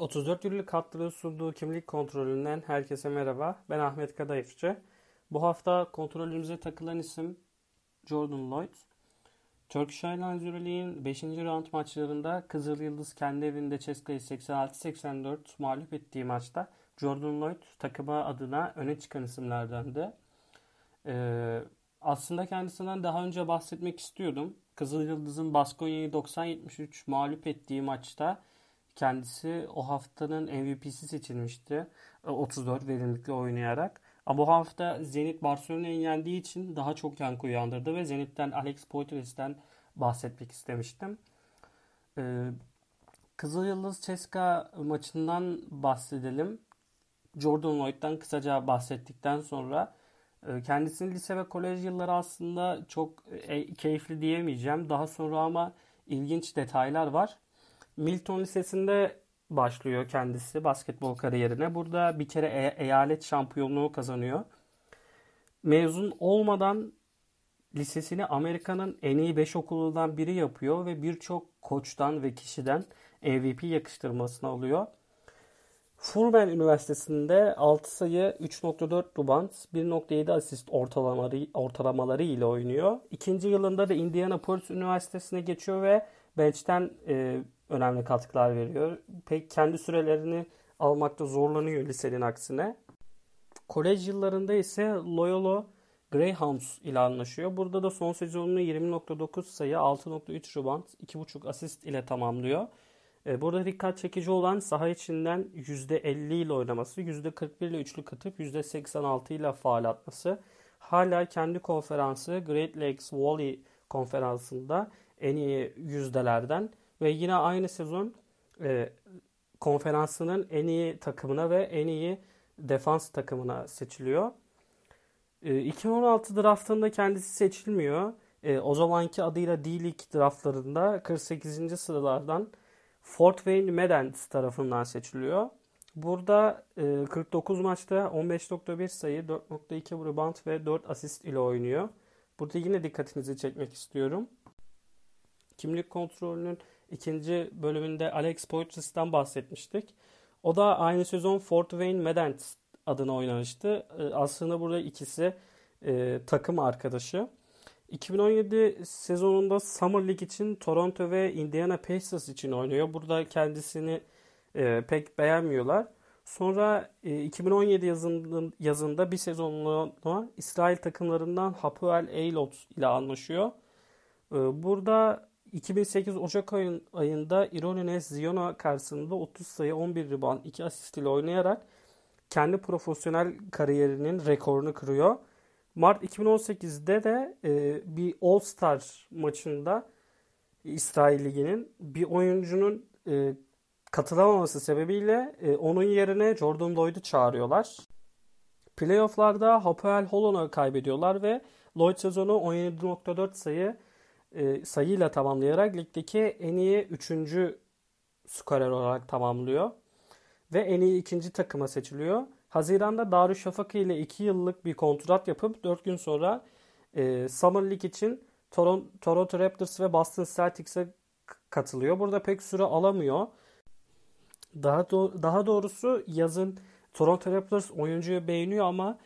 34 yıllık kadroda sunduğu kimlik kontrolünden herkese merhaba. Ben Ahmet Kadayıfçı. Bu hafta kontrolümüze takılan isim Jordan Lloyd. Turkish Airlines Euroleague'in 5. round maçlarında Kızıl Yıldız kendi evinde Ceska'yı 86-84 mağlup ettiği maçta Jordan Lloyd takıma adına öne çıkan isimlerdendi. Ee, aslında kendisinden daha önce bahsetmek istiyordum. Kızıl Yıldız'ın Baskonya'yı 90-73 mağlup ettiği maçta kendisi o haftanın MVP'si seçilmişti. 34 verimlilikle oynayarak. Ama bu hafta Zenit Barcelona'yı yendiği için daha çok yankı uyandırdı ve Zenit'ten Alex Poitres'ten bahsetmek istemiştim. Ee, Kızıl Yıldız Ceska maçından bahsedelim. Jordan Lloyd'dan kısaca bahsettikten sonra e, kendisinin lise ve kolej yılları aslında çok e, keyifli diyemeyeceğim. Daha sonra ama ilginç detaylar var. Milton Lisesi'nde başlıyor kendisi basketbol kariyerine. Burada bir kere e- eyalet şampiyonluğu kazanıyor. Mezun olmadan lisesini Amerika'nın en iyi 5 okulundan biri yapıyor ve birçok koçtan ve kişiden MVP yakıştırmasını alıyor. Furman Üniversitesi'nde 6 sayı, 3.4 rebound, 1.7 asist ortalamaları, ortalamaları ile oynuyor. İkinci yılında da Indianapolis Üniversitesi'ne geçiyor ve bench'ten e, önemli katkılar veriyor. Pek kendi sürelerini almakta zorlanıyor lisenin aksine. Kolej yıllarında ise Loyola Greyhounds ile anlaşıyor. Burada da son sezonunu 20.9 sayı, 6.3 rebound, 2.5 asist ile tamamlıyor. E, burada dikkat çekici olan saha içinden %50 ile oynaması, %41 ile üçlük atıp %86 ile faal atması. Hala kendi konferansı Great Lakes Volley konferansında en iyi yüzdelerden ve yine aynı sezon e, konferansının en iyi takımına ve en iyi defans takımına seçiliyor. E, 2016 draftında kendisi seçilmiyor. E, o zamanki adıyla D-League draftlarında 48. sıralardan Fort Wayne Medans tarafından seçiliyor. Burada e, 49 maçta 15.1 sayı, 4.2 rebound ve 4 asist ile oynuyor. Burada yine dikkatinizi çekmek istiyorum. Kimlik kontrolünün ikinci bölümünde Alex Poitras'tan bahsetmiştik. O da aynı sezon Fort Wayne Medans adına oynamıştı. E, aslında burada ikisi e, takım arkadaşı. 2017 sezonunda Summer League için Toronto ve Indiana Pacers için oynuyor. Burada kendisini e, pek beğenmiyorlar. Sonra e, 2017 yazında, yazında bir sezonluğuna İsrail takımlarından Hapoel Eilot ile anlaşıyor. E, burada 2008 Ocak ayın, ayında Ironines Ziona karşısında 30 sayı 11 rebound 2 asist ile oynayarak kendi profesyonel kariyerinin rekorunu kırıyor. Mart 2018'de de e, bir All Star maçında İsrail Ligi'nin bir oyuncunun e, katılamaması sebebiyle e, onun yerine Jordan Lloyd'u çağırıyorlar. Playoff'larda Hapoel Holon'u kaybediyorlar ve Lloyd sezonu 17.4 sayı e, sayıyla tamamlayarak ligdeki en iyi 3. skorer olarak tamamlıyor. Ve en iyi ikinci takıma seçiliyor. Haziranda Darüşşafaka ile 2 yıllık bir kontrat yapıp 4 gün sonra e, Summer League için Toronto, Raptors ve Boston Celtics'e katılıyor. Burada pek süre alamıyor. Daha do- daha doğrusu yazın Toronto Raptors oyuncuyu beğeniyor ama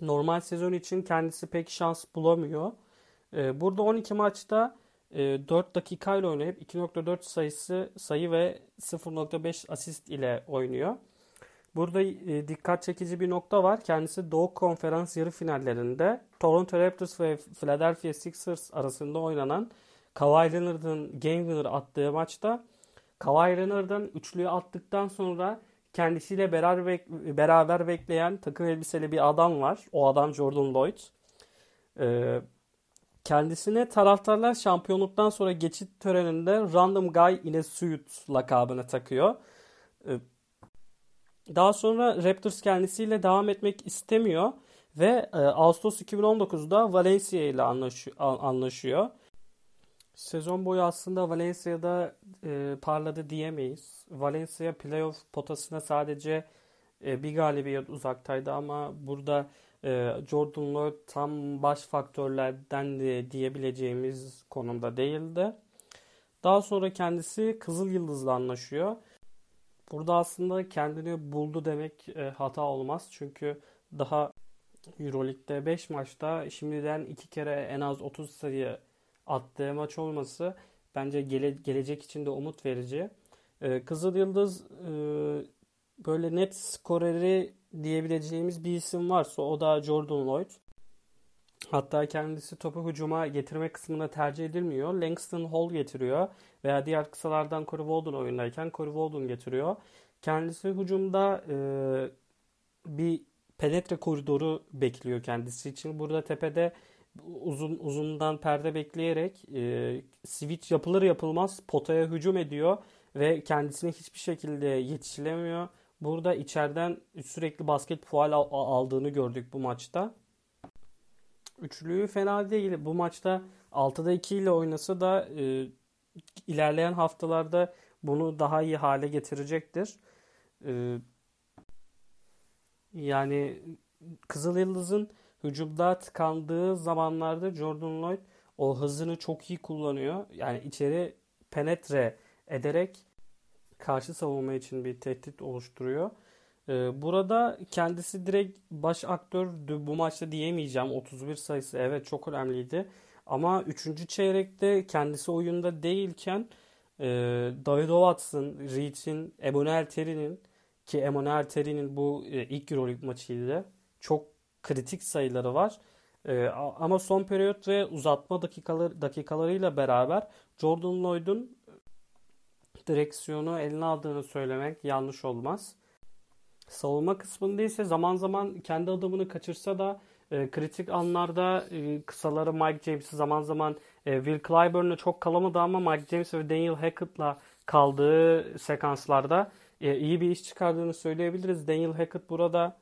normal sezon için kendisi pek şans bulamıyor. Ee, burada 12 maçta 4 e, dakikayla oynayıp 2.4 sayısı sayı ve 0.5 asist ile oynuyor. Burada e, dikkat çekici bir nokta var. Kendisi Doğu Konferans yarı finallerinde Toronto Raptors ve Philadelphia Sixers arasında oynanan Kawhi Leonard'ın Game Winner attığı maçta Kawhi Leonard'ın üçlüyü attıktan sonra kendisiyle beraber, beraber bekleyen takım elbiseli bir adam var. O adam Jordan Lloyd. Ee, kendisine taraftarlar şampiyonluktan sonra geçit töreninde Random Guy in a Suit lakabını takıyor. Ee, daha sonra Raptors kendisiyle devam etmek istemiyor ve e, Ağustos 2019'da Valencia ile anlaşıyor. Sezon boyu aslında Valencia'da e, parladı diyemeyiz. Valencia playoff potasına sadece e, bir galibiyet uzaktaydı ama burada Jordan Lloyd tam baş faktörlerden de diyebileceğimiz konumda değildi. Daha sonra kendisi Kızıl Yıldız'la anlaşıyor Burada aslında kendini buldu demek e, hata olmaz. Çünkü daha Euroleague'de 5 maçta şimdiden 2 kere en az 30 sayı attığı maç olması bence gele, gelecek için de umut verici. Ee, Kızıl Yıldız e, böyle net skoreri diyebileceğimiz bir isim varsa o da Jordan Lloyd. Hatta kendisi topu hücuma getirme kısmında tercih edilmiyor. Langston Hall getiriyor veya diğer kısalardan Corey Walden oyundayken Corey Walden getiriyor. Kendisi hücumda e, bir penetre koridoru bekliyor kendisi için. Burada tepede uzun uzundan perde bekleyerek e, switch yapılır yapılmaz potaya hücum ediyor ve kendisine hiçbir şekilde yetişilemiyor. Burada içeriden sürekli basket faal aldığını gördük bu maçta. Üçlüğü fena değil. Bu maçta 6'da 2 ile oynasa da e, ilerleyen haftalarda bunu daha iyi hale getirecektir. E, yani Kızıl Yıldız'ın hücumda tıkandığı zamanlarda Jordan Lloyd o hızını çok iyi kullanıyor. Yani içeri penetre ederek karşı savunma için bir tehdit oluşturuyor. Ee, burada kendisi direkt baş aktördü bu maçta diyemeyeceğim. 31 sayısı evet çok önemliydi. Ama 3. çeyrekte kendisi oyunda değilken e, David Watson, Reed'in, Emanuel Terry'nin ki Emanuel Terry'nin bu e, ilk Euroleague maçıydı. Çok kritik sayıları var. E, ama son periyot ve uzatma dakikaları, dakikalarıyla beraber Jordan Lloyd'un direksiyonu eline aldığını söylemek yanlış olmaz. Savunma kısmında ise zaman zaman kendi adımını kaçırsa da e, kritik anlarda e, kısaları Mike James'i zaman zaman e, Will Clyburn'la çok kalamadı ama Mike James ve Daniel Hackett'la kaldığı sekanslarda e, iyi bir iş çıkardığını söyleyebiliriz. Daniel Hackett burada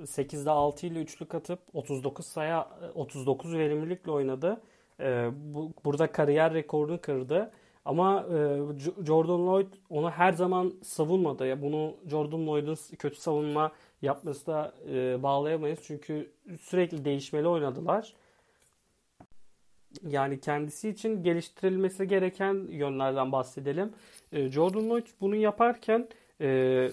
8'de 6 ile üçlük atıp 39 sayı 39 verimlilikle oynadı. E, bu, burada kariyer rekorunu kırdı. Ama e, Jordan Lloyd onu her zaman savunmadı. Ya bunu Jordan Lloyd'un kötü savunma yapması da e, bağlayamayız. Çünkü sürekli değişmeli oynadılar. Yani kendisi için geliştirilmesi gereken yönlerden bahsedelim. E, Jordan Lloyd bunu yaparken e,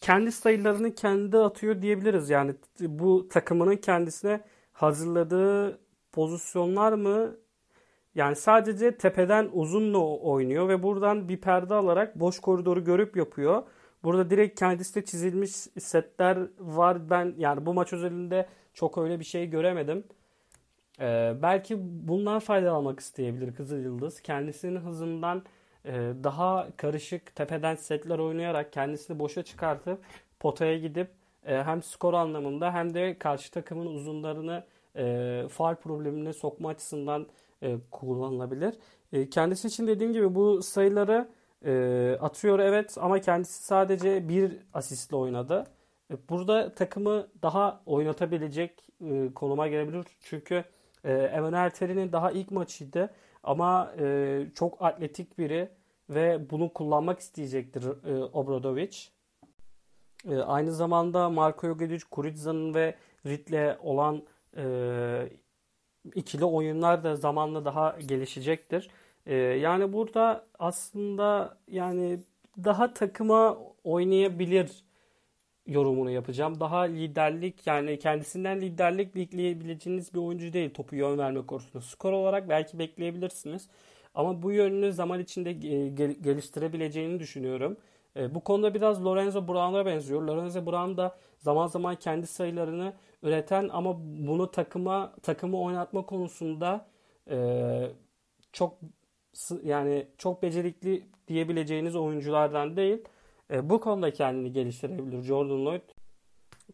kendi sayılarını kendi atıyor diyebiliriz. Yani bu takımının kendisine hazırladığı pozisyonlar mı yani sadece tepeden uzunla oynuyor ve buradan bir perde alarak boş koridoru görüp yapıyor. Burada direkt kendisi de çizilmiş setler var. Ben yani bu maç özelinde çok öyle bir şey göremedim. Ee, belki bundan faydalanmak isteyebilir Kızıl Yıldız. Kendisinin hızından e, daha karışık tepeden setler oynayarak kendisini boşa çıkartıp potaya gidip e, hem skor anlamında hem de karşı takımın uzunlarını e, faal problemine sokma açısından e, kullanılabilir. E, kendisi için dediğim gibi bu sayıları e, atıyor evet ama kendisi sadece bir asistle oynadı. E, burada takımı daha oynatabilecek e, konuma gelebilir. Çünkü e, Emanuel Terry'nin daha ilk maçıydı ama çok atletik biri ve bunu kullanmak isteyecektir e, Obradovic. Aynı zamanda Marko Jogic, Kurica'nın ve Ridley olan e, ikili oyunlar da zamanla daha gelişecektir. Ee, yani burada aslında yani daha takıma oynayabilir yorumunu yapacağım. Daha liderlik yani kendisinden liderlik bekleyebileceğiniz bir oyuncu değil topu yön verme konusunda. Skor olarak belki bekleyebilirsiniz. Ama bu yönünü zaman içinde geliştirebileceğini düşünüyorum. E, bu konuda biraz Lorenzo Brown'a benziyor. Lorenzo Brown da zaman zaman kendi sayılarını üreten ama bunu takıma takımı oynatma konusunda e, çok yani çok becerikli diyebileceğiniz oyunculardan değil. E, bu konuda kendini geliştirebilir Jordan Lloyd.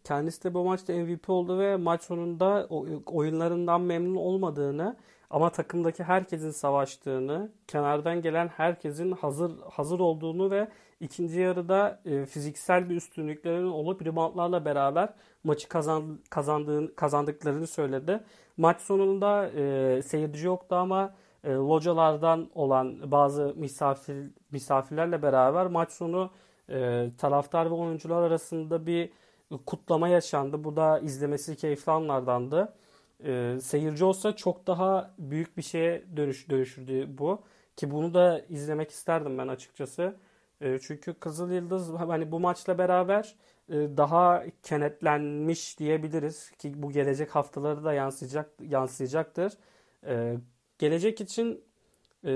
Kendisi de bu maçta MVP oldu ve maç sonunda oyunlarından memnun olmadığını ama takımdaki herkesin savaştığını, kenardan gelen herkesin hazır hazır olduğunu ve ikinci yarıda e, fiziksel bir üstünlüklerin olup reboundlarla beraber maçı kazan, kazandığını, kazandıklarını söyledi. Maç sonunda e, seyirci yoktu ama e, localardan olan bazı misafir misafirlerle beraber maç sonu e, taraftar ve oyuncular arasında bir kutlama yaşandı. Bu da izlemesi keyifli anlardandı. E, seyirci olsa çok daha büyük bir şeye dönüş, dönüşürdü bu. Ki bunu da izlemek isterdim ben açıkçası. E, çünkü Kızıl Yıldız hani bu maçla beraber e, daha kenetlenmiş diyebiliriz ki bu gelecek haftaları da yansıyacak yansıyacaktır. E, gelecek için e,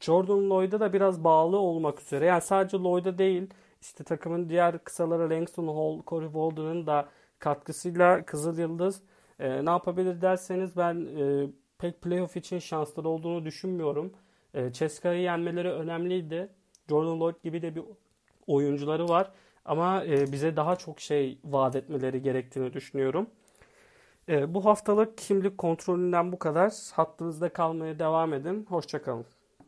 Jordan Lloyd'a da biraz bağlı olmak üzere. Yani sadece Lloyd'a değil işte takımın diğer kısaları Langston Hall, Corey Walden'ın da katkısıyla Kızıl Yıldız e, ne yapabilir derseniz ben e, pek playoff için şansları olduğunu düşünmüyorum. E, Ceska'yı yenmeleri önemliydi. Jordan Lloyd gibi de bir oyuncuları var. Ama e, bize daha çok şey vaat etmeleri gerektiğini düşünüyorum. E, bu haftalık kimlik kontrolünden bu kadar. Hattınızda kalmaya devam edin. Hoşçakalın.